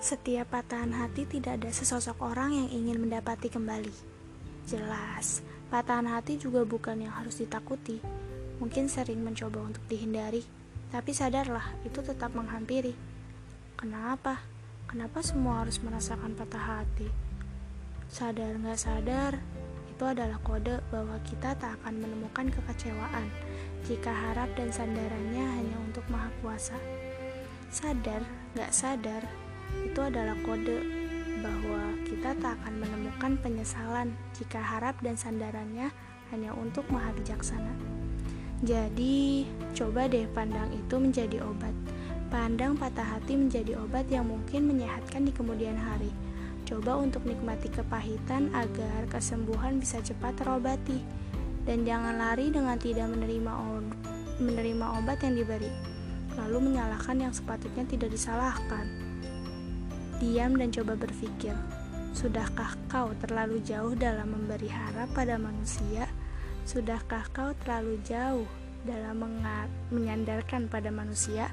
Setiap patahan hati tidak ada sesosok orang yang ingin mendapati kembali. Jelas, patahan hati juga bukan yang harus ditakuti. Mungkin sering mencoba untuk dihindari, tapi sadarlah itu tetap menghampiri. Kenapa? Kenapa semua harus merasakan patah hati? Sadar nggak sadar, itu adalah kode bahwa kita tak akan menemukan kekecewaan jika harap dan sandarannya hanya untuk maha kuasa. Sadar, nggak sadar, itu adalah kode bahwa kita tak akan menemukan penyesalan jika harap dan sandarannya hanya untuk maha bijaksana. Jadi, coba deh pandang itu menjadi obat. Pandang patah hati menjadi obat yang mungkin menyehatkan di kemudian hari. Coba untuk nikmati kepahitan agar kesembuhan bisa cepat terobati. Dan jangan lari dengan tidak menerima, menerima obat yang diberi, lalu menyalahkan yang sepatutnya tidak disalahkan. Diam dan coba berpikir, sudahkah kau terlalu jauh dalam memberi harap pada manusia? Sudahkah kau terlalu jauh dalam menyandarkan pada manusia?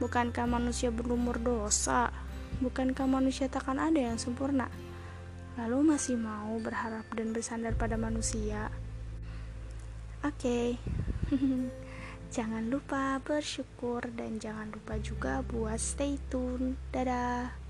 Bukankah manusia berumur dosa? Bukankah manusia takkan ada yang sempurna? Lalu masih mau berharap dan bersandar pada manusia? Oke. Okay. Jangan lupa bersyukur dan jangan lupa juga buat stay tune. Dadah.